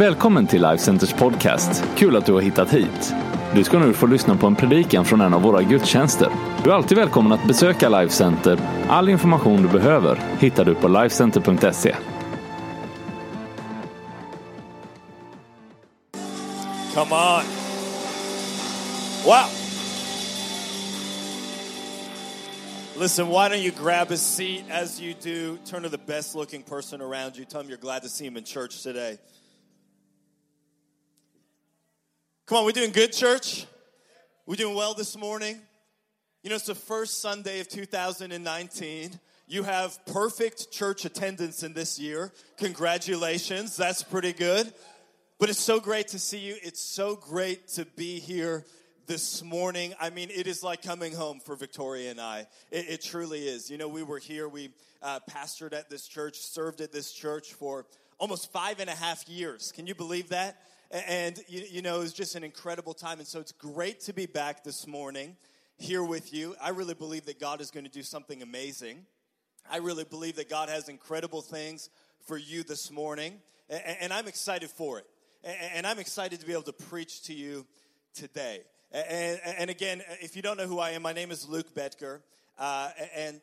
Välkommen till Life Centers podcast. Kul att du har hittat hit. Du ska nu få lyssna på en predikan från en av våra gudstjänster. Du är alltid välkommen att besöka Life Center. All information du behöver hittar du på lifecenter.se. Come on. Wow. Listen, why don't you grab a seat as you do? Turn to the best looking person around you. Tell them you're glad to see him in church today. Come on, we're doing good, church? We're doing well this morning. You know, it's the first Sunday of 2019. You have perfect church attendance in this year. Congratulations, that's pretty good. But it's so great to see you. It's so great to be here this morning. I mean, it is like coming home for Victoria and I. It, it truly is. You know, we were here, we uh, pastored at this church, served at this church for almost five and a half years. Can you believe that? And, you, you know, it was just an incredible time. And so it's great to be back this morning here with you. I really believe that God is going to do something amazing. I really believe that God has incredible things for you this morning. And I'm excited for it. And I'm excited to be able to preach to you today. And, again, if you don't know who I am, my name is Luke Betker. Uh, and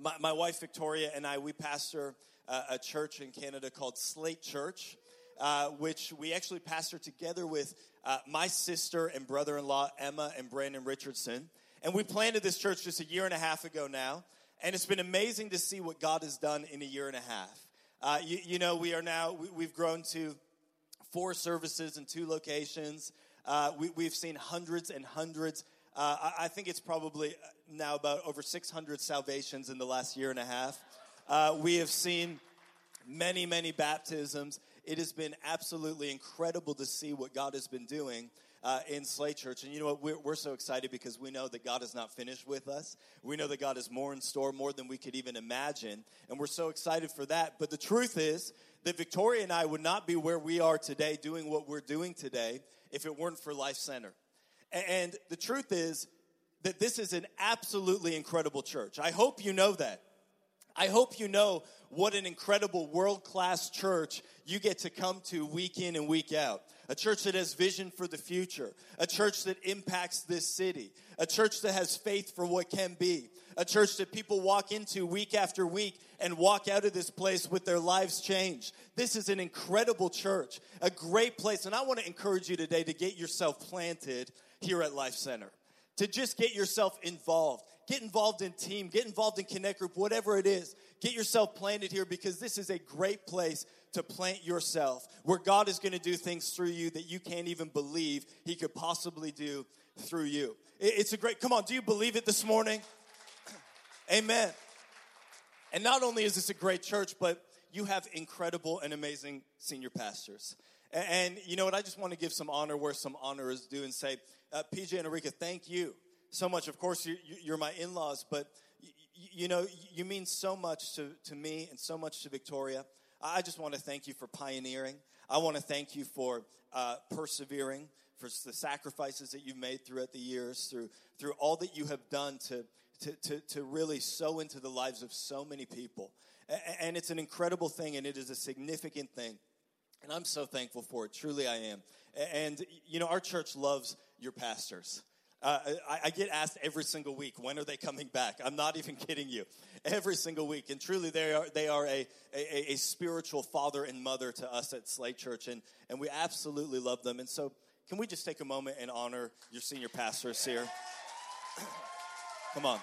my, my, wife Victoria and I, we pastor a church in Canada called Slate Church uh, which we actually pastor together with uh, my sister and brother in law, Emma and Brandon Richardson. And we planted this church just a year and a half ago now. And it's been amazing to see what God has done in a year and a half. Uh, you, you, know, we are now, we, have grown to four services in two locations. Uh, we, have seen hundreds and hundreds. Uh, I, I, think it's probably now about over 600 salvations in the last year and a half. Uh, we have seen many, many baptisms it has been absolutely incredible to see what God has been doing uh, in Slate Church. And you know what? We're, we're so excited because we know that God is not finished with us. We know that God is more in store, more than we could even imagine. And we're so excited for that. But the truth is that Victoria and I would not be where we are today doing what we're doing today if it weren't for Life Center. And the truth is that this is an absolutely incredible church. I hope you know that. I hope you know what an incredible world class church you get to come to week in and week out. A church that has vision for the future, a church that impacts this city, a church that has faith for what can be, a church that people walk into week after week and walk out of this place with their lives changed. This is an incredible church, a great place. And I want to encourage you today to get yourself planted here at Life Center, to just get yourself involved. Get involved in team, get involved in Connect Group, whatever it is. Get yourself planted here because this is a great place to plant yourself where God is going to do things through you that you can't even believe He could possibly do through you. It's a great, come on, do you believe it this morning? Amen. And not only is this a great church, but you have incredible and amazing senior pastors. And, you know what? I just want to give some honor where some honor is due and say, uh, PJ and Erika, thank you so much. Of course, you, you're my in laws, but you know, you mean so much to, to me and so much to Victoria. I just want to thank you for pioneering. I want to thank you for uh, persevering, for the sacrifices that you've made throughout the years, through, through all that you have done to, to, to, to really sow into the lives of so many people. And it's an incredible thing, and it is a significant thing. And I'm so thankful for it. Truly, I am. And, you know, our church loves your pastors. Uh, I, I, get asked every single week, when are they coming back? I'm not even kidding you. Every single week. And truly, they are, they are a, a, a spiritual father and mother to us at Slate Church, and, and we absolutely love them. And so, can we just take a moment and honor your senior pastors here? Come on.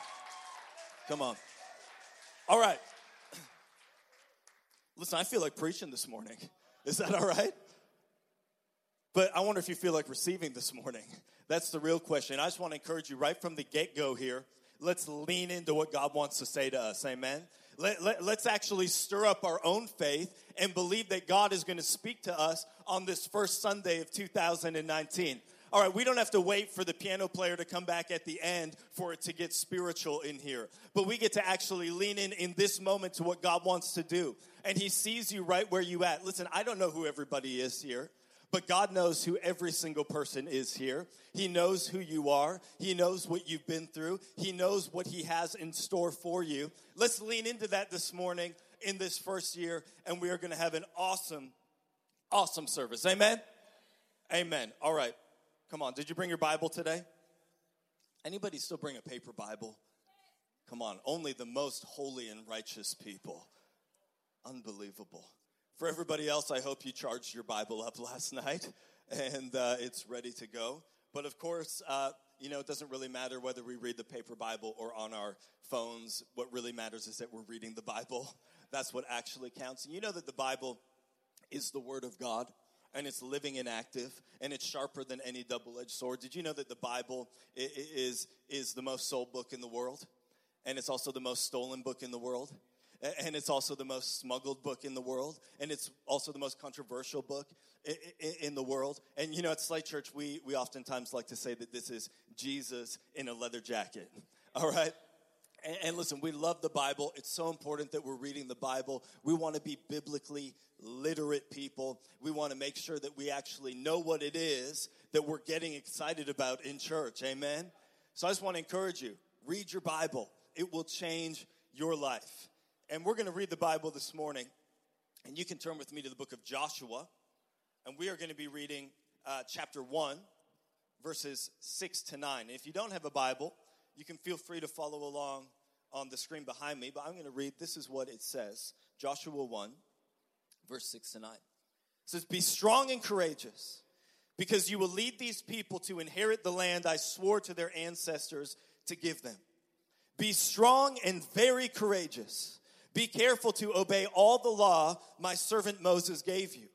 Come on. All right. Listen, I feel like preaching this morning. Is that all right? But I wonder if you feel like receiving this morning. That's the real question. I just want to encourage you right from the get go here. Let's lean into what God wants to say to us. Amen. Let, let, let's actually stir up our own faith and believe that God is going to speak to us on this first Sunday of 2019. All right, we don't have to wait for the piano player to come back at the end for it to get spiritual in here. But we get to actually lean in in this moment to what God wants to do. And He sees you right where you at. Listen, I don't know who everybody is here. But God knows who every single person is here. He knows who you are. He knows what you've been through. He knows what He has in store for you. Let's lean into that this morning in this first year, and we are going to have an awesome, Awesome service. Amen. Amen. All right. Come on. Did you bring your Bible today? Anybody still bring a paper Bible? Come on. Only the most holy and righteous people. Unbelievable. For everybody else, I hope you charged your Bible up last night and uh, it's ready to go. But of course, uh, you know, it doesn't really matter whether we read the paper Bible or on our phones. What really matters is that we're reading the Bible. That's what actually counts. And you know that the Bible is the Word of God and it's living and active and it's sharper than any double-edged sword. Did you know that the Bible is is the most sold book in the world and it's also the most stolen book in the world? And it's also the most smuggled book in the world. And it's also the most controversial book in the world. And you know, at Slate Church, we, we oftentimes like to say that this is Jesus in a leather jacket. All right? And, and listen, we love the Bible. It's so important that we're reading the Bible. We want to be biblically literate people. We want to make sure that we actually know what it is that we're getting excited about in church. Amen? So I just want to encourage you read your Bible, it will change your life. And we're going to read the Bible this morning. And you can turn with me to the book of Joshua. And we are going to be reading uh, chapter 1, verses 6 to 9. If you don't have a Bible, you can feel free to follow along on the screen behind me, but I'm going to read this is what it says Joshua 1, verse 6 to 9. It says, Be strong and courageous, because you will lead these people to inherit the land I swore to their ancestors to give them. Be strong and very courageous. Be careful to obey all the law my servant Moses gave you.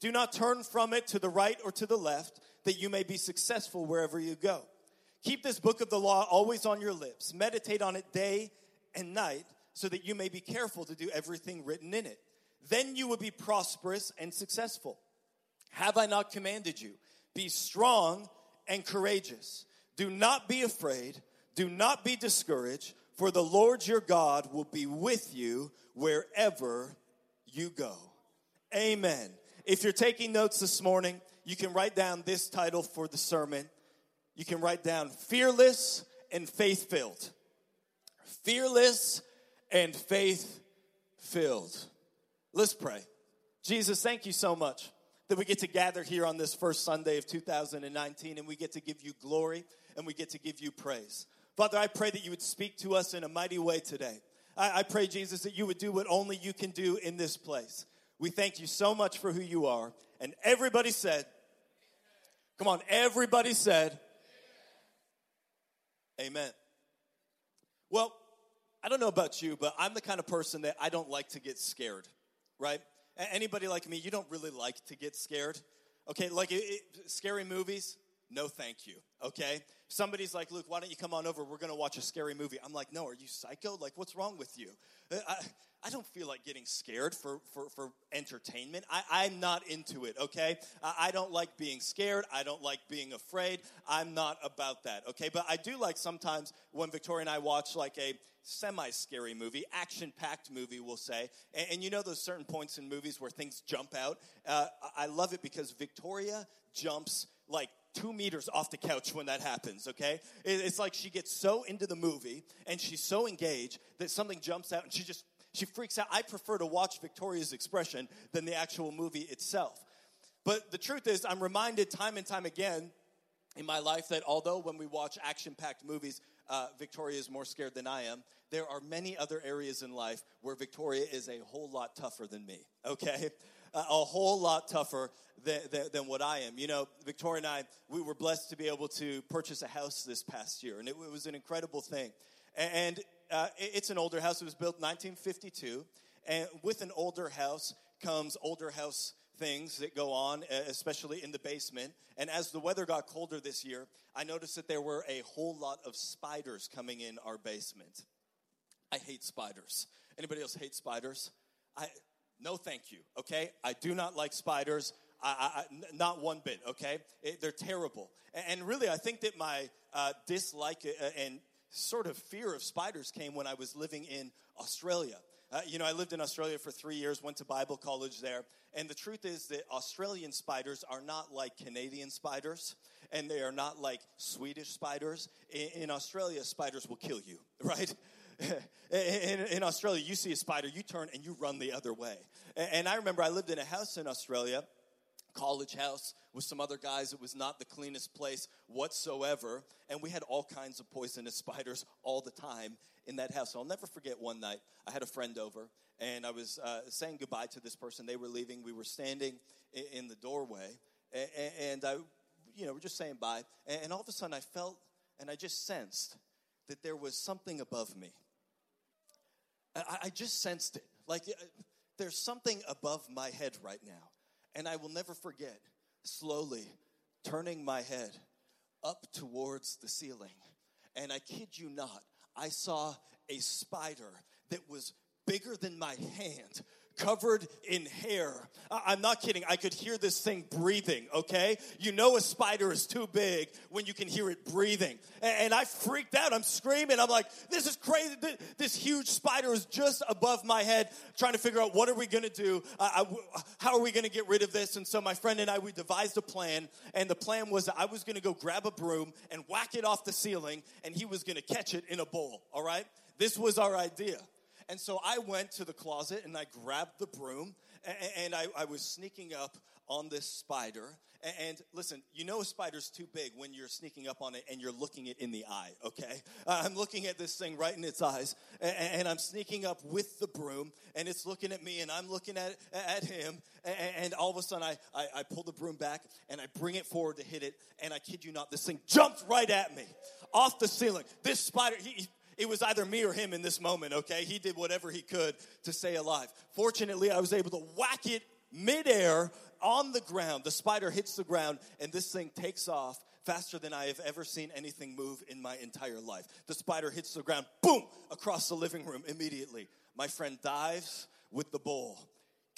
Do not turn from it to the right or to the left, that you may be successful wherever you go. Keep this book of the law always on your lips. Meditate on it day and night so that you may be careful to do everything written in it. Then you will be prosperous and successful. Have I not commanded you? Be strong and courageous. Do not be afraid. Do not be discouraged, for the Lord your God will be with you wherever you go. Amen. If you're taking notes this morning, you can write down this title for the sermon you can write down fearless and faith filled. Fearless and faith filled. Let's pray. Jesus, thank you so much that we get to gather here on this first Sunday of 2019 and we get to give you glory and we get to give you praise. Father, I pray that you would speak to us in a mighty way today. I, I pray, Jesus, that you would do what only you can do in this place. We thank you so much for who you are. And everybody said, come on, everybody said, Amen. Well, I don't know about you, but I'm the kind of person that I don't like to get scared, right? Anybody like me, you don't really like to get scared. Okay, like it, it, scary movies, no thank you, okay? Somebody's like, Luke, why don't you come on over? We're gonna watch a scary movie. I'm like, no, are you psycho? Like, what's wrong with you? Uh, I, I don't feel like getting scared for, for, for entertainment. I, am not into it, okay? I, I don't like being scared. I don't like being afraid. I'm not about that, okay? But I do like sometimes when Victoria and I watch like a semi scary movie, action packed movie, we'll say. And, and, you know those certain points in movies where things jump out? Uh, I love it because Victoria jumps like two meters off the couch when that happens, okay? It's like she gets so into the movie and she's so engaged that something jumps out and she just, she freaks out. I prefer to watch Victoria's expression than the actual movie itself. But the truth is, I'm reminded time and time again in my life that although when we watch action packed movies, uh, Victoria is more scared than I am, there are many other areas in life where Victoria is a whole lot tougher than me, okay? A whole lot tougher than, than, than, what I am. You know, Victoria and I, we were blessed to be able to purchase a house this past year, and it, it was an incredible thing. And uh, it's an older house. It was built 1952, and with an older house comes older house things that go on, especially in the basement. And as the weather got colder this year, I noticed that there were a whole lot of spiders coming in our basement. I hate spiders. Anybody else hate spiders? I no, thank you. Okay, I do not like spiders. I, I, not one bit. Okay, it, they're terrible. And, and, really, I think that my uh, dislike uh, and sort of fear of spiders came when I was living in Australia. Uh, you know, I lived in Australia for three years, went to Bible college there, and the truth is that Australian spiders are not like Canadian spiders, and they are not like Swedish spiders. In, in Australia, spiders will kill you, right? in, in, Australia, you see a spider, you turn and you run the other way. And I remember I lived in a house in Australia, college house with some other guys. It was not the cleanest place whatsoever. And we had all kinds of poisonous spiders all the time in that house. I'll never forget one night, I had a friend over, and I was uh, saying goodbye to this person. They were leaving. We were standing in the doorway, and I, you know, we're just saying bye. And all of a sudden, I felt and I just sensed that there was something above me. I just sensed it. Like uh, there's something above my head right now. And I will never forget slowly turning my head up towards the ceiling. And I kid you not, I saw a spider that was bigger than my hand covered in hair. I'm not kidding. I could hear this thing breathing, okay? You know a spider is too big when you can hear it breathing. And I freaked out. I'm screaming. I'm like, this is crazy. This huge spider is just above my head, trying to figure out what are we going to do? How are we going to get rid of this? And so my friend and I, we devised a plan. And the plan was I was going to go grab a broom and whack it off the ceiling, and he was going to catch it in a bowl, all right? This was our idea. And so I went to the closet and I grabbed the broom and I, I was sneaking up on this spider. And listen, you know a spider's too big when you're sneaking up on it and you're looking it in the eye, okay? I'm looking at this thing right in its eyes, and I'm sneaking up with the broom, and it's looking at me, and I'm looking at, at him, and all of a sudden I, I, I pull the broom back, and I bring it forward to hit it, and I kid you not, this thing jumped right at me off the ceiling. This spider, he, it was either me or him in this moment, okay? He did whatever he could to stay alive. Fortunately, I was able to whack it midair on the ground. The spider hits the ground, and this thing takes off faster than I have ever seen anything move in my entire life. The spider hits the ground, boom, across the living room immediately. My friend dives with the bowl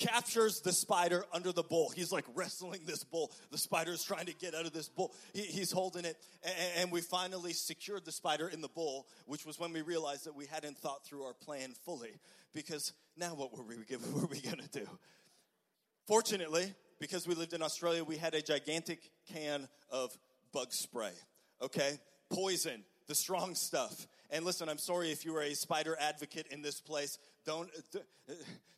captures the spider under the bowl. He's like wrestling this bowl. The spider's trying to get out of this bowl. He, he's holding it. And, and we finally secured the spider in the bowl, which was when we realized that we hadn't thought through our plan fully. Because now what were we, what were we going to do? Fortunately, because we lived in Australia, we had a gigantic can of bug spray. Okay? Poison, the strong stuff. And listen, I'm sorry if you are a spider advocate in this place. Don't,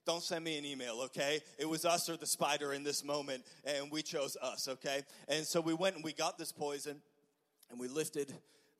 don't send me an email, okay? It was us or the spider in this moment, and we chose us, okay? And so we went and we got this poison, and we lifted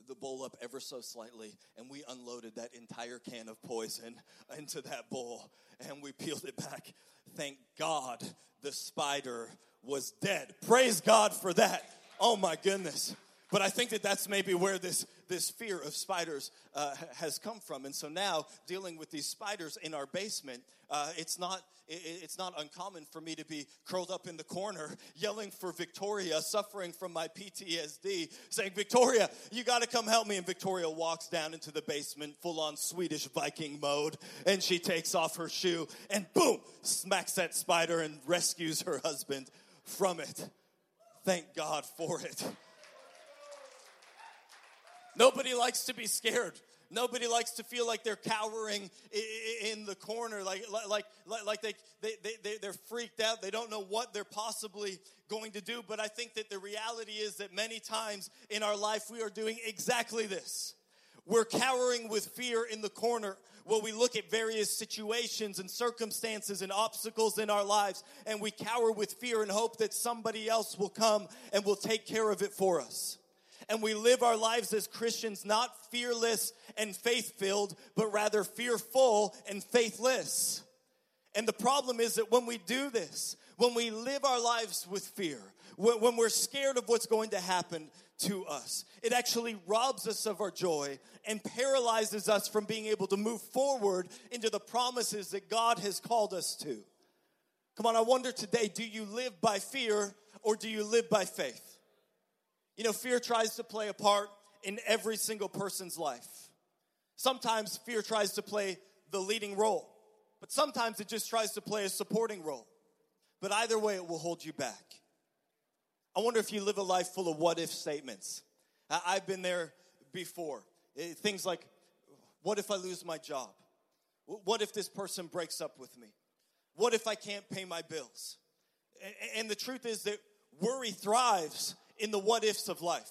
the bowl up ever so slightly, and we unloaded that entire can of poison into that bowl, and we peeled it back. Thank God the spider was dead. Praise God for that. Oh my goodness. But I think that that's maybe where this, this fear of spiders uh, has come from. And so now, dealing with these spiders in our basement, uh, it's, not, it, it's not uncommon for me to be curled up in the corner, yelling for Victoria, suffering from my PTSD, saying, Victoria, you got to come help me. And Victoria walks down into the basement, full on Swedish Viking mode, and she takes off her shoe and boom, smacks that spider and rescues her husband from it. Thank God for it. Nobody likes to be scared. Nobody likes to feel like they're cowering in the corner, like, like, like they, they, they, they're freaked out. They don't know what they're possibly going to do. But I think that the reality is that many times in our life, we are doing exactly this. We're cowering with fear in the corner where we look at various situations and circumstances and obstacles in our lives and we cower with fear and hope that somebody else will come and will take care of it for us and we live our lives as Christians not fearless and faith filled, but rather fearful and faithless. And the problem is that when we do this, when we live our lives with fear, when, we're scared of what's going to happen to us, it actually robs us of our joy and paralyzes us from being able to move forward into the promises that God has called us to. Come on, I wonder today do you live by fear or do you live by faith? You know, fear tries to play a part in every single person's life. Sometimes fear tries to play the leading role, but sometimes it just tries to play a supporting role. But either way, it will hold you back. I wonder if you live a life full of what if statements. I've been there before. Eh, things like, what if I lose my job? What if this person breaks up with me? What if I can't pay my bills? And the truth is that worry thrives in the what ifs of life.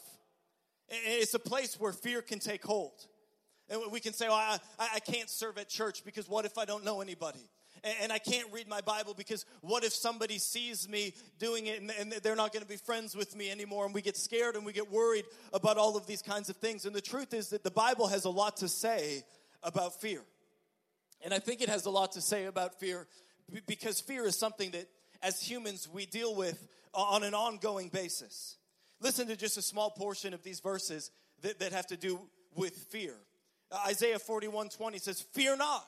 It's a place where fear can take hold. And we can say, oh, well, I, I can't serve at church because what if I don't know anybody? And I can't read my Bible because what if somebody sees me doing it and they're not going to be friends with me anymore? And we get scared and we get worried about all of these kinds of things. And the truth is that the Bible has a lot to say about fear. And I think it has a lot to say about fear because fear is something that as humans we deal with on an ongoing basis. Listen to just a small portion of these verses that, that have to do with fear. Isaiah 41 20 says, Fear not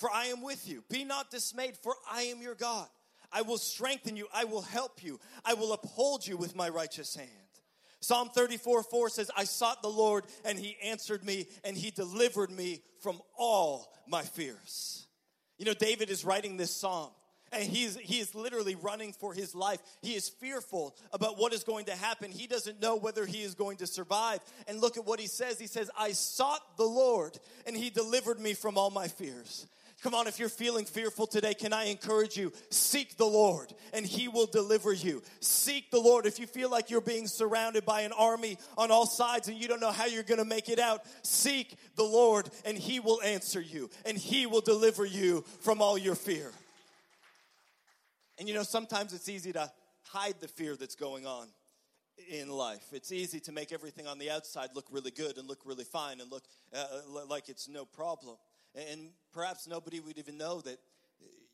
for I am with you. Be not dismayed, for I am your God. I will strengthen you. I will help you. I will uphold you with my righteous hand. Psalm 34 4 says, I sought the Lord, and he answered me, and he delivered me from all my fears. You know, David is writing this psalm, and he's, he is literally running for his life. He is fearful about what is going to happen. He doesn't know whether he is going to survive. And look at what he says. He says, I sought the Lord, and he delivered me from all my fears. Come on, if you're feeling fearful today, can I encourage you? Seek the Lord and He will deliver you. Seek the Lord. If you feel like you're being surrounded by an army on all sides and you don't know how you're going to make it out, seek the Lord and He will answer you and He will deliver you from all your fear. And you know, sometimes it's easy to hide the fear that's going on in life. It's easy to make everything on the outside look really good and look really fine and look uh, like it's no problem. And perhaps nobody would even know that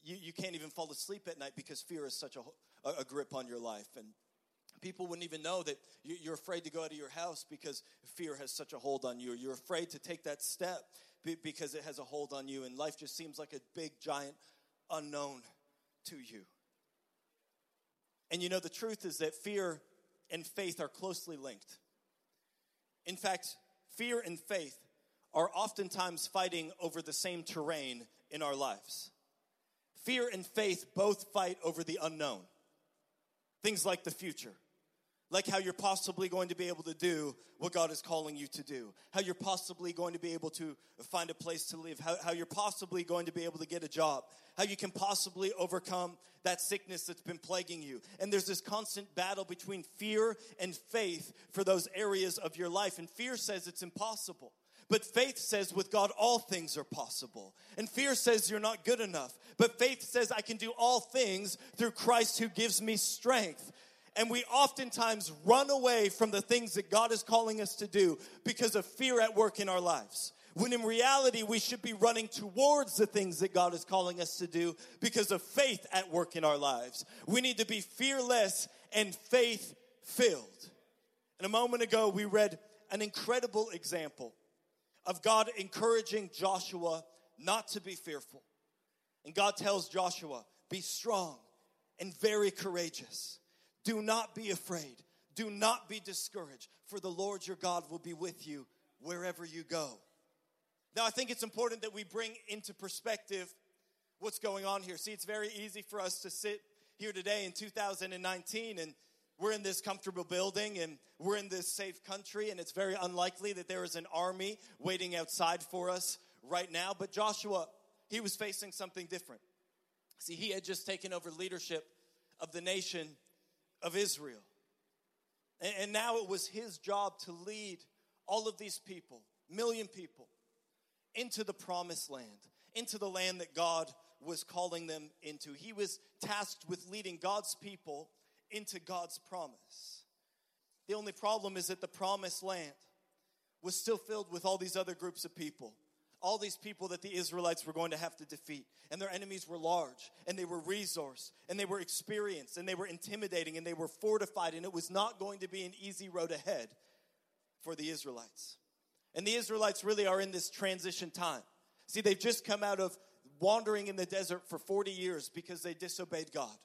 you, you can't even fall asleep at night because fear is such a, a grip on your life. And people wouldn't even know that you're afraid to go out of your house because fear has such a hold on you. You're afraid to take that step because it has a hold on you. And life just seems like a big, giant unknown to you. And you know, the truth is that fear and faith are closely linked. In fact, fear and faith are oftentimes fighting over the same terrain in our lives. Fear and faith both fight over the unknown. Things like the future, like how you're possibly going to be able to do what God is calling you to do, how you're possibly going to be able to find a place to live, how, how you're possibly going to be able to get a job, how you can possibly overcome that sickness that's been plaguing you. And there's this constant battle between fear and faith for those areas of your life. And fear says it's impossible. But faith says with God all things are possible. And fear says you're not good enough. But faith says I can do all things through Christ who gives me strength. And we oftentimes run away from the things that God is calling us to do because of fear at work in our lives. When in reality, we should be running towards the things that God is calling us to do because of faith at work in our lives. We need to be fearless and faith filled. And a moment ago, we read an incredible example of God encouraging Joshua not to be fearful. And God tells Joshua, be strong and very courageous. Do not be afraid. Do not be discouraged, for the Lord your God will be with you wherever you go. Now, I think it's important that we bring into perspective what's going on here. See, it's very easy for us to sit here today in 2019 and we're in this comfortable building and we're in this safe country, and it's very unlikely that there is an army waiting outside for us right now. But Joshua, he was facing something different. See, he had just taken over leadership of the nation of Israel. And, now it was his job to lead all of these people, million people, into the promised land, into the land that God was calling them into. He was tasked with leading God's people into God's promise. The only problem is that the promised land was still filled with all these other groups of people. All these people that the Israelites were going to have to defeat. And their enemies were large, and they were resourced, and they were experienced, and they were intimidating, and they were fortified, and it was not going to be an easy road ahead for the Israelites. And the Israelites really are in this transition time. See, they've just come out of wandering in the desert for 40 years because they disobeyed God.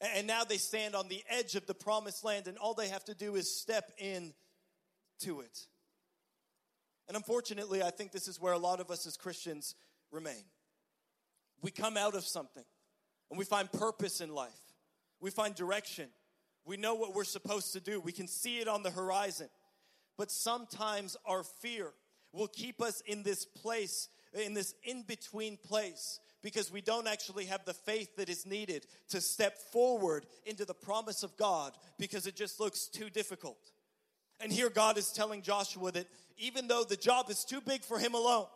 And now they stand on the edge of the promised land, and all they have to do is step in to it. And unfortunately, I think this is where a lot of us as Christians remain. We come out of something and we find purpose in life, we find direction, we know what we're supposed to do, we can see it on the horizon. But sometimes our fear will keep us in this place, in this in between place because we don't actually have the faith that is needed to step forward into the promise of God because it just looks too difficult. And here God is telling Joshua that even though the job is too big for him alone,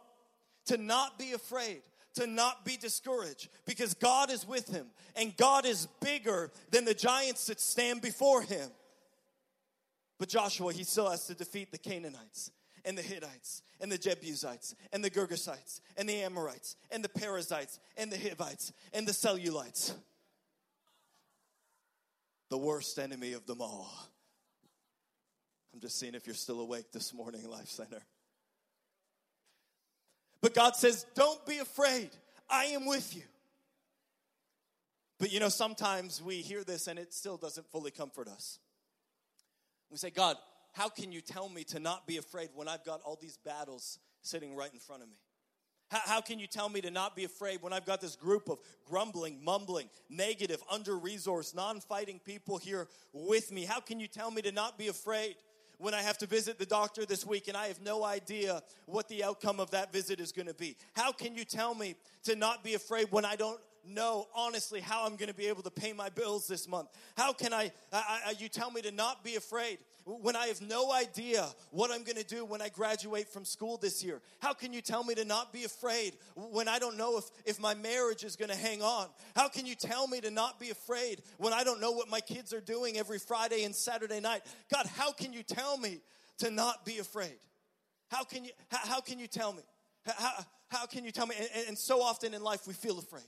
to not be afraid, to not be discouraged because God is with him and God is bigger than the giants that stand before him. But Joshua, he still has to defeat the Canaanites and the Hittites and the Jebusites and the Girgashites and the Amorites and the Perizzites and the Hivites and the Cellulites. The worst enemy of them all. I'm just seeing if you're still awake this morning, Life Center. But God says, Don't be afraid. I am with you. But you know, sometimes we hear this and it still doesn't fully comfort us. We say, God, how can you tell me to not be afraid when I've got all these battles sitting right in front of me? How, how can you tell me to not be afraid when I've got this group of grumbling, mumbling, negative, under resourced, non fighting people here with me? How can you tell me to not be afraid when I have to visit the doctor this week and I have no idea what the outcome of that visit is going to be? How can you tell me to not be afraid when I don't know honestly how I'm going to be able to pay my bills this month? How can I, I, I you tell me to not be afraid when I have no idea what I'm going to do when I graduate from school this year? How can you tell me to not be afraid when I don't know if, if my marriage is going to hang on? How can you tell me to not be afraid when I don't know what my kids are doing every Friday and Saturday night? God, how can you tell me to not be afraid? How can you, how, how can you tell me? How, how can you tell me? And, and so often in life we feel afraid.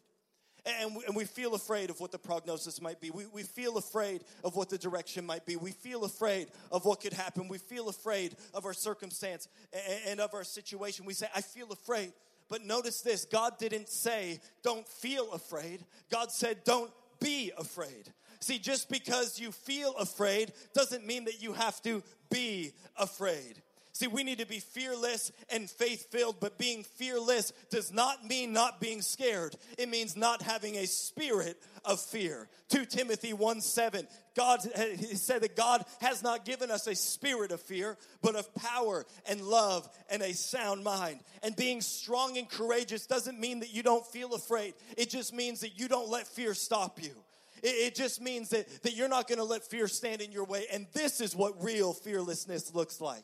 And we, and we feel afraid of what the prognosis might be. We, we feel afraid of what the direction might be. We feel afraid of what could happen. We feel afraid of our circumstance and, and of our situation. We say, I feel afraid. But notice this God didn't say, don't feel afraid. God said, don't be afraid. See, just because you feel afraid doesn't mean that you have to be afraid. See, we need to be fearless and faith filled, but being fearless does not mean not being scared. It means not having a spirit of fear. 2 Timothy 1 7, God said that God has not given us a spirit of fear, but of power and love and a sound mind. And being strong and courageous doesn't mean that you don't feel afraid, it just means that you don't let fear stop you. It, just means that, that you're not going to let fear stand in your way. And this is what real fearlessness looks like.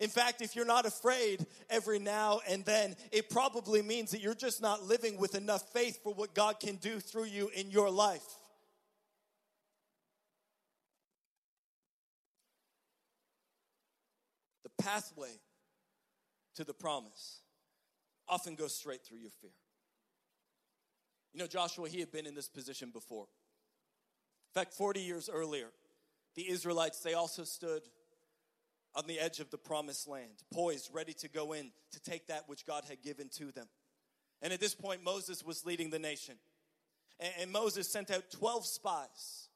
In fact, if you're not afraid every now and then, it probably means that you're just not living with enough faith for what God can do through you in your life. The pathway to the promise often goes straight through your fear. You know, Joshua, he had been in this position before. In fact, 40 years earlier, the Israelites, they also stood on the edge of the promised land, poised, ready to go in to take that which God had given to them. And at this point, Moses was leading the nation. And, Moses sent out 12 spies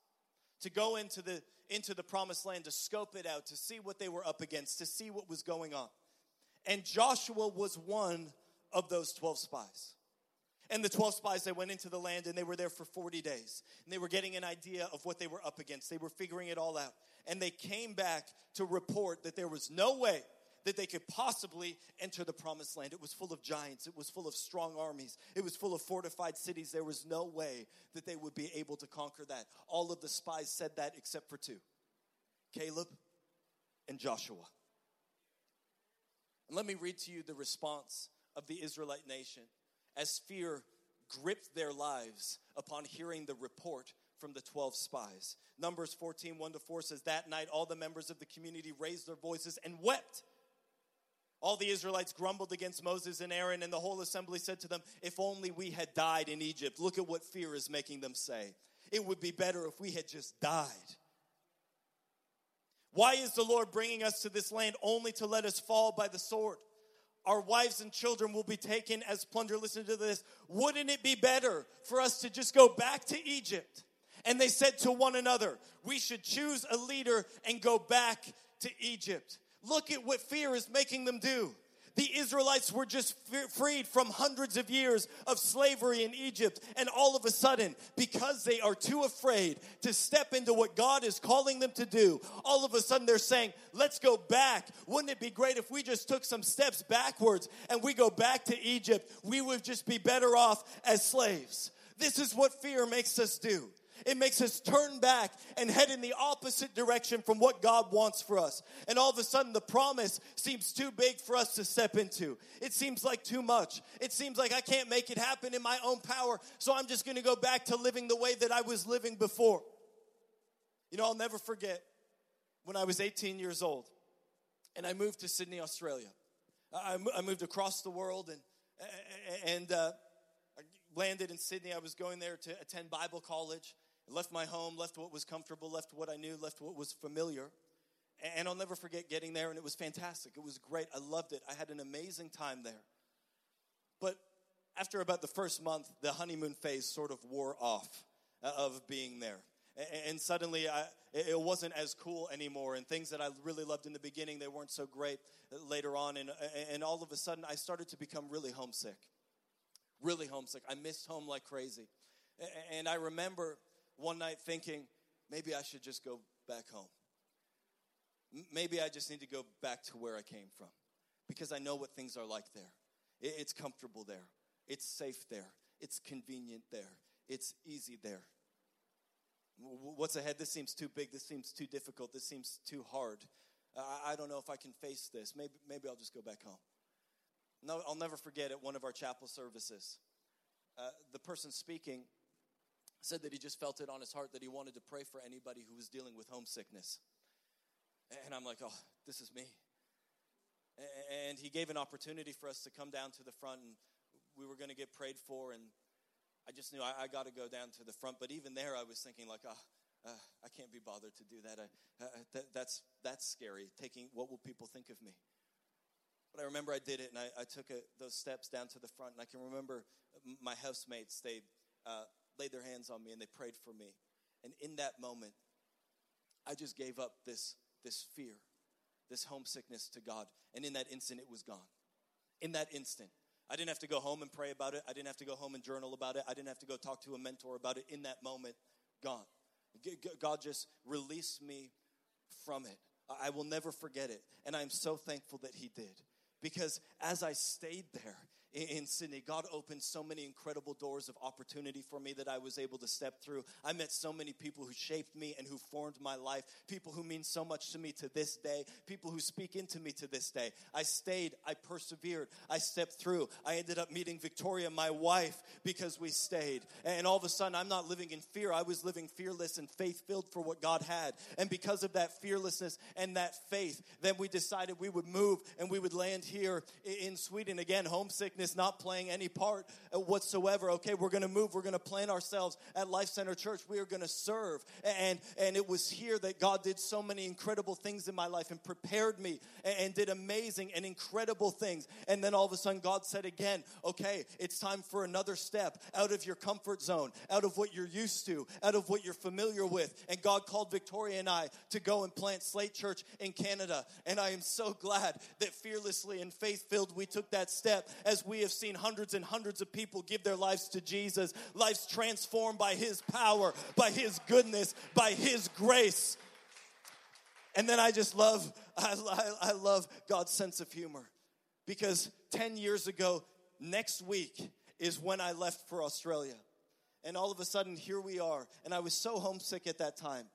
to go into the, into the promised land to scope it out, to see what they were up against, to see what was going on. And Joshua was one of those 12 spies. And the 12 spies, they went into the land and they were there for 40 days. And they were getting an idea of what they were up against. They were figuring it all out and they came back to report that there was no way that they could possibly enter the promised land. It was full of giants, it was full of strong armies, it was full of fortified cities. There was no way that they would be able to conquer that. All of the spies said that except for two Caleb and Joshua. And let me read to you the response of the Israelite nation as fear gripped their lives upon hearing the report from the 12 spies. Numbers 14, 1 to 4 says, That night all the members of the community raised their voices and wept. All the Israelites grumbled against Moses and Aaron, and the whole assembly said to them, If only we had died in Egypt. Look at what fear is making them say. It would be better if we had just died. Why is the Lord bringing us to this land only to let us fall by the sword? Our wives and children will be taken as plunder. Listen to this. Wouldn't it be better for us to just go back to Egypt? And they said to one another, We should choose a leader and go back to Egypt. Look at what fear is making them do. The Israelites were just freed from hundreds of years of slavery in Egypt. And all of a sudden, because they are too afraid to step into what God is calling them to do, all of a sudden they're saying, let's go back. Wouldn't it be great if we just took some steps backwards and we go back to Egypt? We would just be better off as slaves. This is what fear makes us do. It makes us turn back and head in the opposite direction from what God wants for us. And all of a sudden, the promise seems too big for us to step into. It seems like too much. It seems like I can't make it happen in my own power, so I'm just gonna go back to living the way that I was living before. You know, I'll never forget when I was 18 years old and I moved to Sydney, Australia. I, moved across the world and, and uh, landed in Sydney. I was going there to attend Bible college. Left my home, left what was comfortable, left what I knew, left what was familiar. And I'll never forget getting there, and it was fantastic. It was great. I loved it. I had an amazing time there. But after about the first month, the honeymoon phase sort of wore off uh, of being there. And suddenly, I, it wasn't as cool anymore. And things that I really loved in the beginning, they weren't so great later on. And, and all of a sudden, I started to become really homesick really homesick. I missed home like crazy. And I remember one night thinking, maybe I should just go back home. Maybe I just need to go back to where I came from because I know what things are like there. It's comfortable there, it's safe there, it's convenient there, it's easy there. What's ahead? This seems too big. This seems too difficult. This seems too hard. I don't know if I can face this. Maybe, maybe I'll just go back home. No, I'll never forget at one of our chapel services, uh, the person speaking said that he just felt it on his heart that he wanted to pray for anybody who was dealing with homesickness. And I'm like, oh, this is me. And he gave an opportunity for us to come down to the front, and we were going to get prayed for. And I just knew I, I got to go down to the front. But even there, I was thinking, like, oh, uh, I can't be bothered to do that. I, uh, that. That's that's scary. Taking what will people think of me? But I remember I did it, and I, I took a, those steps down to the front, and I can remember my housemates, they uh, laid their hands on me and they prayed for me. And in that moment, I just gave up this, this fear, this homesickness to God. And in that instant, it was gone. In that instant. I didn't have to go home and pray about it. I didn't have to go home and journal about it. I didn't have to go talk to a mentor about it. In that moment, gone. God just released me from it. I will never forget it. And I'm so thankful that He did. Because as I stayed there in Sydney, God opened so many incredible doors of opportunity for me that I was able to step through. I met so many people who shaped me and who formed my life, people who mean so much to me to this day, people who speak into me to this day. I stayed, I persevered, I stepped through. I ended up meeting Victoria, my wife, because we stayed. And all of a sudden, I'm not living in fear. I was living fearless and faith filled for what God had. And because of that fearlessness and that faith, then we decided we would move and we would land here in Sweden. Again, homesickness not playing any part whatsoever. Okay, we're going to move. We're going to plant ourselves at Life Center Church. We are going to serve. And, and it was here that God did so many incredible things in my life and prepared me and, and did amazing and incredible things. And then all of a sudden, God said again, okay, it's time for another step out of your comfort zone, out of what you're used to, out of what you're familiar with. And God called Victoria and I to go and plant Slate Church in Canada. And I am so glad that fearlessly and faith filled we took that step as we have seen hundreds and hundreds of people give their lives to Jesus, lives transformed by His power, by His goodness, by His grace. And then I just love, I, I, I love God's sense of humor because 10 years ago, next week is when I left for Australia. And all of a sudden, here we are. And I was so homesick at that time.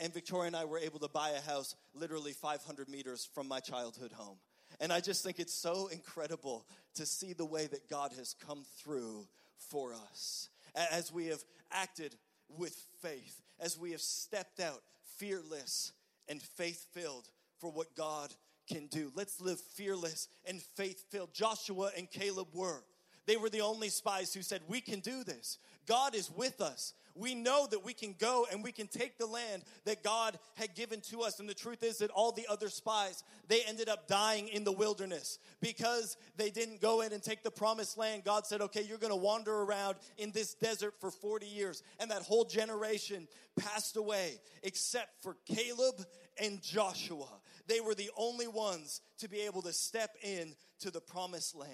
And Victoria and I were able to buy a house literally 500 meters from my childhood home. And I just think it's so incredible to see the way that God has come through for us as we have acted with faith, as we have stepped out fearless and faith filled for what God can do. Let's live fearless and faith filled. Joshua and Caleb were. They were the only spies who said, We can do this. God is with us we know that we can go and we can take the land that God had given to us. And the truth is that all the other spies, they ended up dying in the wilderness because they didn't go in and take the promised land. God said, okay, you're going to wander around in this desert for 40 years. And that whole generation passed away except for Caleb and Joshua. They were the only ones to be able to step in to the promised land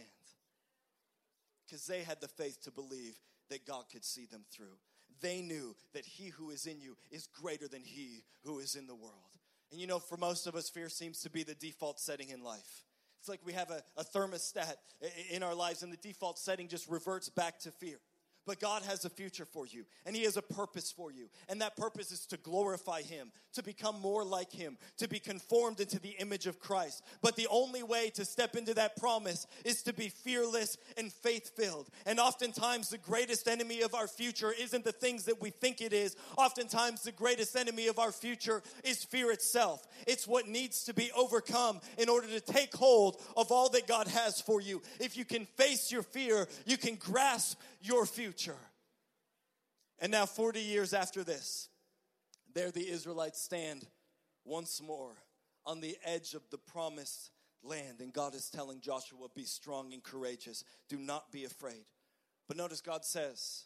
because they had the faith to believe that God could see them through they knew that he who is in you is greater than he who is in the world. And you know, for most of us, fear seems to be the default setting in life. It's like we have a, a thermostat in our lives, and the default setting just reverts back to fear. But God has a future for you, and He has a purpose for you. And that purpose is to glorify Him, to become more like Him, to be conformed into the image of Christ. But the only way to step into that promise is to be fearless and faith filled. And oftentimes, the greatest enemy of our future isn't the things that we think it is. Oftentimes, the greatest enemy of our future is fear itself. It's what needs to be overcome in order to take hold of all that God has for you. If you can face your fear, you can grasp your future. And now, 40 years after this, there the Israelites stand once more on the edge of the promised land. And God is telling Joshua, Be strong and courageous. Do not be afraid. But notice God says,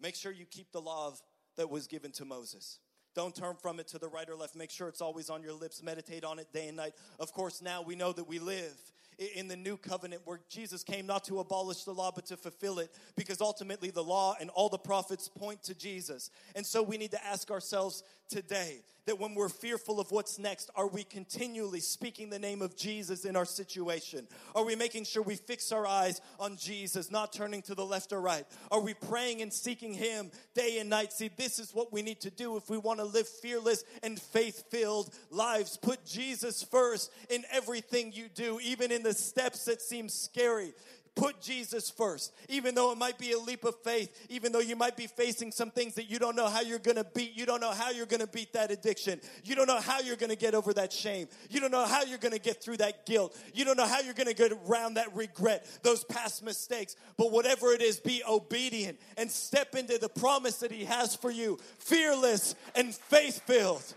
Make sure you keep the law that was given to Moses. Don't turn from it to the right or left. Make sure it's always on your lips. Meditate on it day and night. Of course, now we know that we live in the new covenant where Jesus came not to abolish the law but to fulfill it because ultimately the law and all the prophets point to Jesus. And so we need to ask ourselves today that when we're fearful of what's next, are we continually speaking the name of Jesus in our situation? Are we making sure we fix our eyes on Jesus, not turning to the left or right? Are we praying and seeking Him day and night? See, this is what we need to do if we want to live fearless and faith filled lives. Put Jesus first in everything you do, even in the steps that seem scary. Put Jesus first. Even though it might be a leap of faith, even though you might be facing some things that you don't know how you're gonna beat, you don't know how you're gonna beat that addiction. You don't know how you're gonna get over that shame. You don't know how you're gonna get through that guilt. You don't know how you're gonna get around that regret, those past mistakes. But whatever it is, be obedient and step into the promise that He has for you, fearless and faith filled.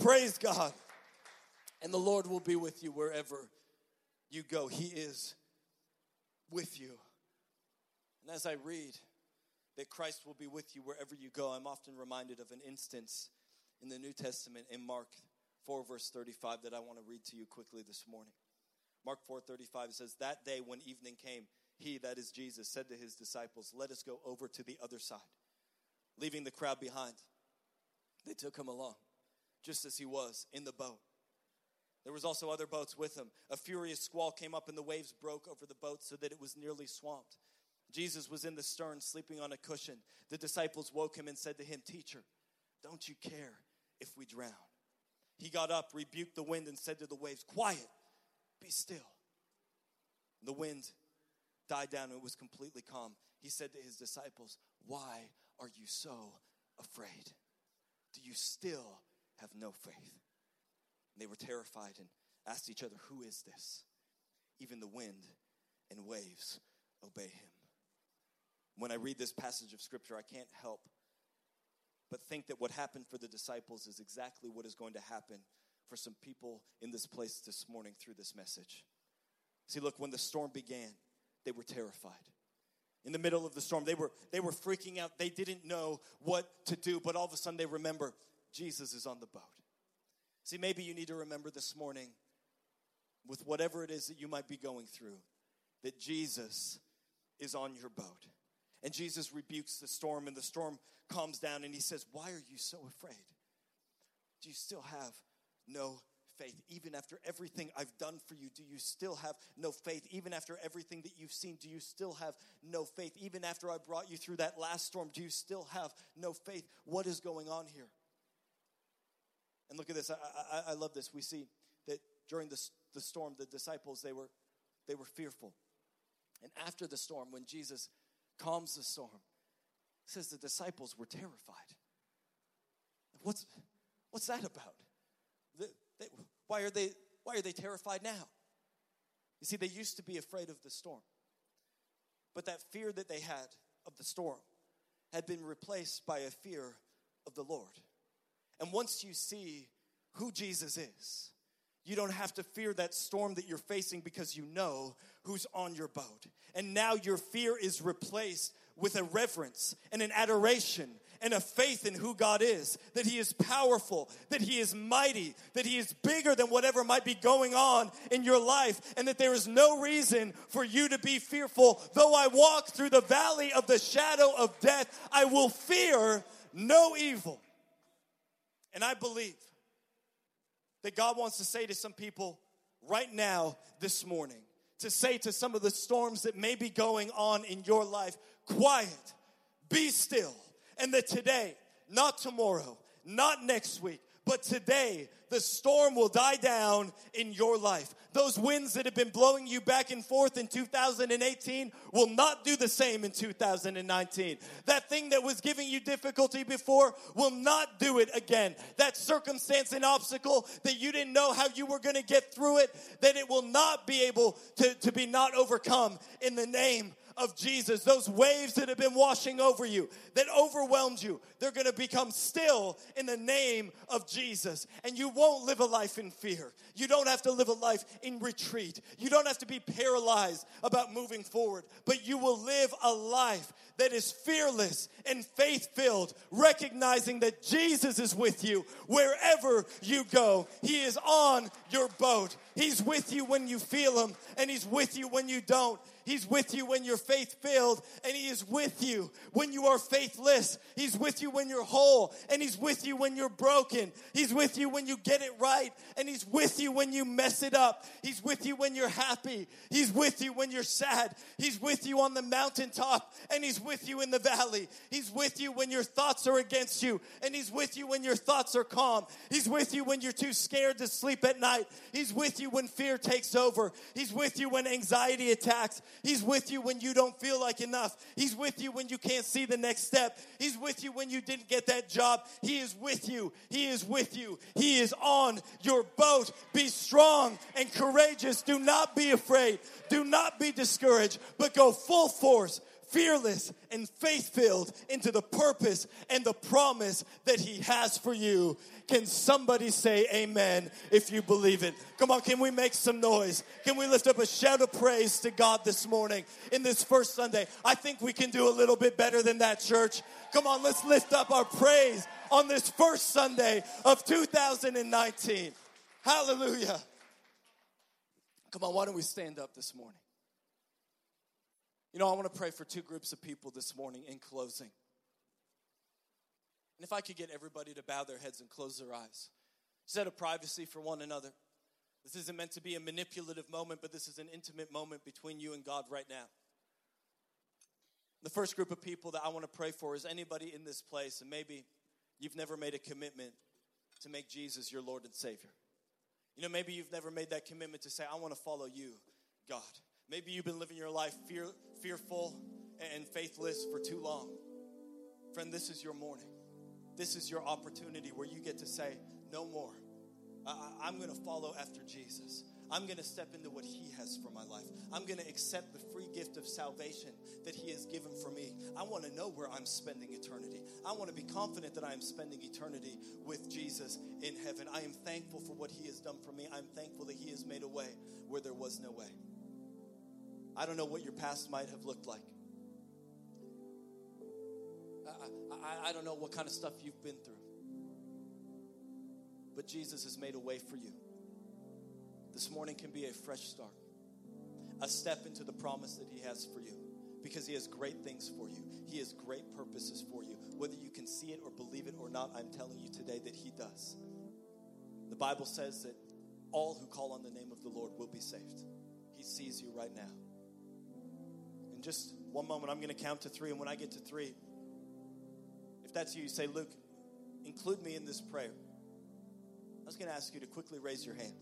Praise God. And the Lord will be with you wherever you go. He is with you. And as I read that Christ will be with you wherever you go, I'm often reminded of an instance in the New Testament in Mark 4 verse 35 that I want to read to you quickly this morning. Mark 4:35 says that day when evening came he that is Jesus said to his disciples let us go over to the other side leaving the crowd behind they took him along just as he was in the boat there was also other boats with him. A furious squall came up and the waves broke over the boat so that it was nearly swamped. Jesus was in the stern sleeping on a cushion. The disciples woke him and said to him, "Teacher, don't you care if we drown?" He got up, rebuked the wind and said to the waves, "Quiet, be still." The wind died down and it was completely calm. He said to his disciples, "Why are you so afraid? Do you still have no faith?" And they were terrified and asked each other, Who is this? Even the wind and waves obey him. When I read this passage of scripture, I can't help but think that what happened for the disciples is exactly what is going to happen for some people in this place this morning through this message. See, look, when the storm began, they were terrified. In the middle of the storm, they were, they were freaking out. They didn't know what to do, but all of a sudden they remember Jesus is on the boat. See, maybe you need to remember this morning, with whatever it is that you might be going through, that Jesus is on your boat. And Jesus rebukes the storm, and the storm calms down, and he says, Why are you so afraid? Do you still have no faith? Even after everything I've done for you, do you still have no faith? Even after everything that you've seen, do you still have no faith? Even after I brought you through that last storm, do you still have no faith? What is going on here? And look at this. I, I, I love this. We see that during the, the storm, the disciples, they were, they were fearful. And after the storm, when Jesus calms the storm, says the disciples were terrified. What's, what's that about? The, they, why, are they, why are they terrified now? You see, they used to be afraid of the storm. But that fear that they had of the storm had been replaced by a fear of the Lord. And once you see who Jesus is, you don't have to fear that storm that you're facing because you know who's on your boat. And now your fear is replaced with a reverence and an adoration and a faith in who God is, that He is powerful, that He is mighty, that He is bigger than whatever might be going on in your life, and that there is no reason for you to be fearful. Though I walk through the valley of the shadow of death, I will fear no evil. And I believe that God wants to say to some people right now, this morning, to say to some of the storms that may be going on in your life, quiet, be still, and that today, not tomorrow, not next week, but today, the storm will die down in your life. Those winds that have been blowing you back and forth in 2018 will not do the same in 2019. That thing that was giving you difficulty before will not do it again. That circumstance and obstacle that you didn't know how you were going to get through it, that it will not be able to, to be not overcome in the name of Jesus. Those waves that have been washing over you, that overwhelmed you, they're going to become still in the name of Jesus. And you won't live a life in fear. You don't have to live a life in retreat. You don't have to be paralyzed about moving forward, but you will live a life that is fearless and faith filled, recognizing that Jesus is with you wherever you go. He is on your boat. He's with you when you feel Him, and He's with you when you don't. He's with you when you're faith filled, and He is with you when you are faithless. He's with you when you're whole, and He's with you when you're broken. He's with you when you get it right, and He's with you when you mess it up. He's with you when you're happy. He's with you when you're sad. He's with you on the mountaintop, and He's with you in the valley. He's with you when your thoughts are against you, and He's with you when your thoughts are calm. He's with you when you're too scared to sleep at night. He's with you when fear takes over. He's with you when anxiety attacks. He's with you when you don't feel like enough. He's with you when you can't see the next step. He's with you when you didn't get that job. He is with you. He is with you. He is on your boat. Be strong and courageous. Do not be afraid. Do not be discouraged, but go full force fearless and faith filled into the purpose and the promise that He has for you. Can somebody say amen if you believe it? Come on, can we make some noise? Can we lift up a shout of praise to God this morning in this first Sunday? I think we can do a little bit better than that, church. Come on, let's lift up our praise on this first Sunday of 2019. Hallelujah. Come on, why don't we stand up this morning? You know, I want to pray for two groups of people this morning in closing. And if I could get everybody to bow their heads and close their eyes, set a privacy for one another. This isn't meant to be a manipulative moment, but this is an intimate moment between you and God right now. The first group of people that I want to pray for is anybody in this place, and maybe you've never made a commitment to make Jesus your Lord and Savior. You know, maybe you've never made that commitment to say, I want to follow you, God. Maybe you've been living your life fear, fearful and faithless for too long. Friend, this is your morning. This is your opportunity where you get to say, No more. I, am going to follow after Jesus. I'm going to step into what He has for my life. I'm going to accept the free gift of salvation that He has given for me. I want to know where I'm spending eternity. I want to be confident that I am spending eternity with Jesus in heaven. I am thankful for what He has done for me. I'm thankful that He has made a way where there was no way. I don't know what your past might have looked like. I, I, I, don't know what kind of stuff you've been through. But Jesus has made a way for you. This morning can be a fresh start, a step into the promise that He has for you because He has great things for you. He has great purposes for you. Whether you can see it or believe it or not, I'm telling you today that He does. The Bible says that all who call on the name of the Lord will be saved. He sees you right now just one moment, I'm going to count to three. And when I get to three, if that's you, you say, Luke, include me in this prayer. I was going to ask you to quickly raise your hand.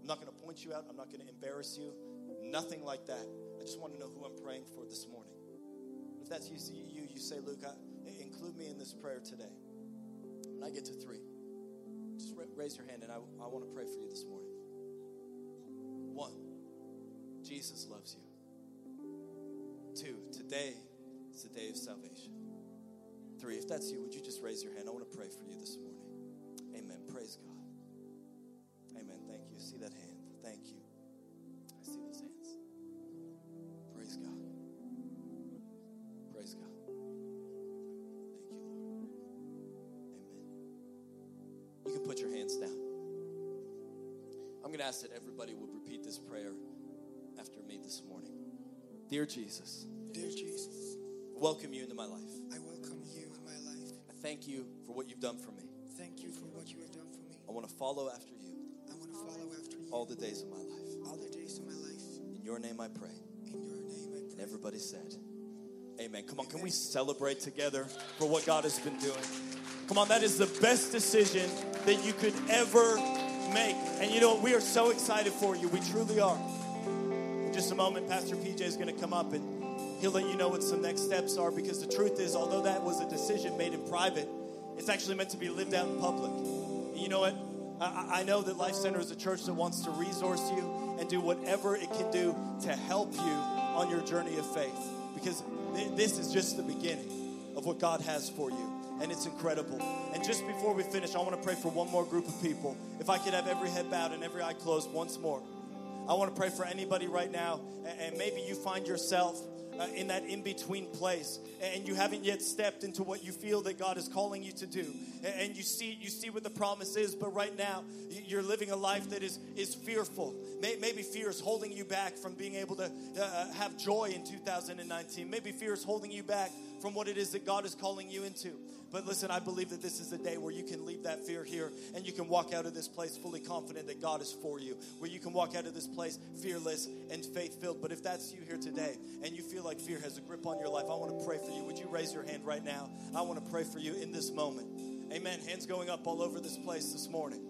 I'm not going to point you out, I'm not going to embarrass you, nothing like that. I just want to know who I'm praying for this morning. If that's you, you, you say, Luke, I, include me in this prayer today. When I get to three, just raise your hand and I, I want to pray for you this morning. One, Jesus loves you. Two, today is the day of salvation. Three, if that's you, would you just raise your hand? I want to pray for you this morning. Amen. Praise God. Amen. Thank you. See that hand? Thank you. I see those hands. Praise God. Praise God. Thank you, Lord. Amen. You can put your hands down. I'm going to ask that everybody would repeat this prayer after me this morning. Dear Jesus, Dear Jesus, I welcome you into my life. I welcome you in my life. I thank you for what you've done for me. Thank you for what you have done for me. I want to follow after you I want to follow after you all the days of my life. all the days of my life. In your name I pray. In your name I And everybody said, Amen. Come on, can we celebrate together for what God has been doing? Come on, that is the best decision that you could ever make. And you know? We are so excited for you. We truly are. Just a moment, Pastor PJ is going to come up and he'll let you know what some next steps are because the truth is, although that was a decision made in private, it's actually meant to be lived out in public. You know what? I, I know that Life Center is a church that wants to resource you and do whatever it can do to help you on your journey of faith because th- this is just the beginning of what God has for you. And it's incredible. And just before we finish, I want to pray for one more group of people. If I could have every head bowed and every eye closed once more. I want to pray for anybody right now, and maybe you find yourself uh, in that in between place, and you haven't yet stepped into what you feel that God is calling you to do, and you see you see what the promise is, but right now you're living a life that is is fearful. Maybe fear is holding you back from being able to uh, have joy in 2019. Maybe fear is holding you back from what it is that God is calling you into. But listen, I believe that this is a day where you can leave that fear here and you can walk out of this place fully confident that God is for you, where you can walk out of this place fearless and faith filled. But if that's you here today and you feel like fear has a grip on your life, I want to pray for you. Would you raise your hand right now? I want to pray for you in this moment. Amen. Hands going up all over this place this morning.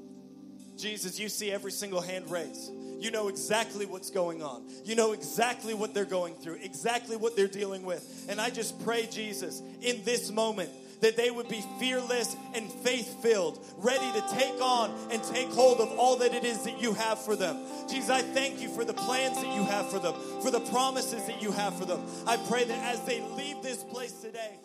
Jesus, you see every single hand raised. You know exactly what's going on. You know exactly what they're going through, exactly what they're dealing with. And I just pray, Jesus, in this moment, that they would be fearless and faith filled, ready to take on and take hold of all that it is that you have for them. Jesus, I thank you for the plans that you have for them, for the promises that you have for them. I pray that as they leave this place today,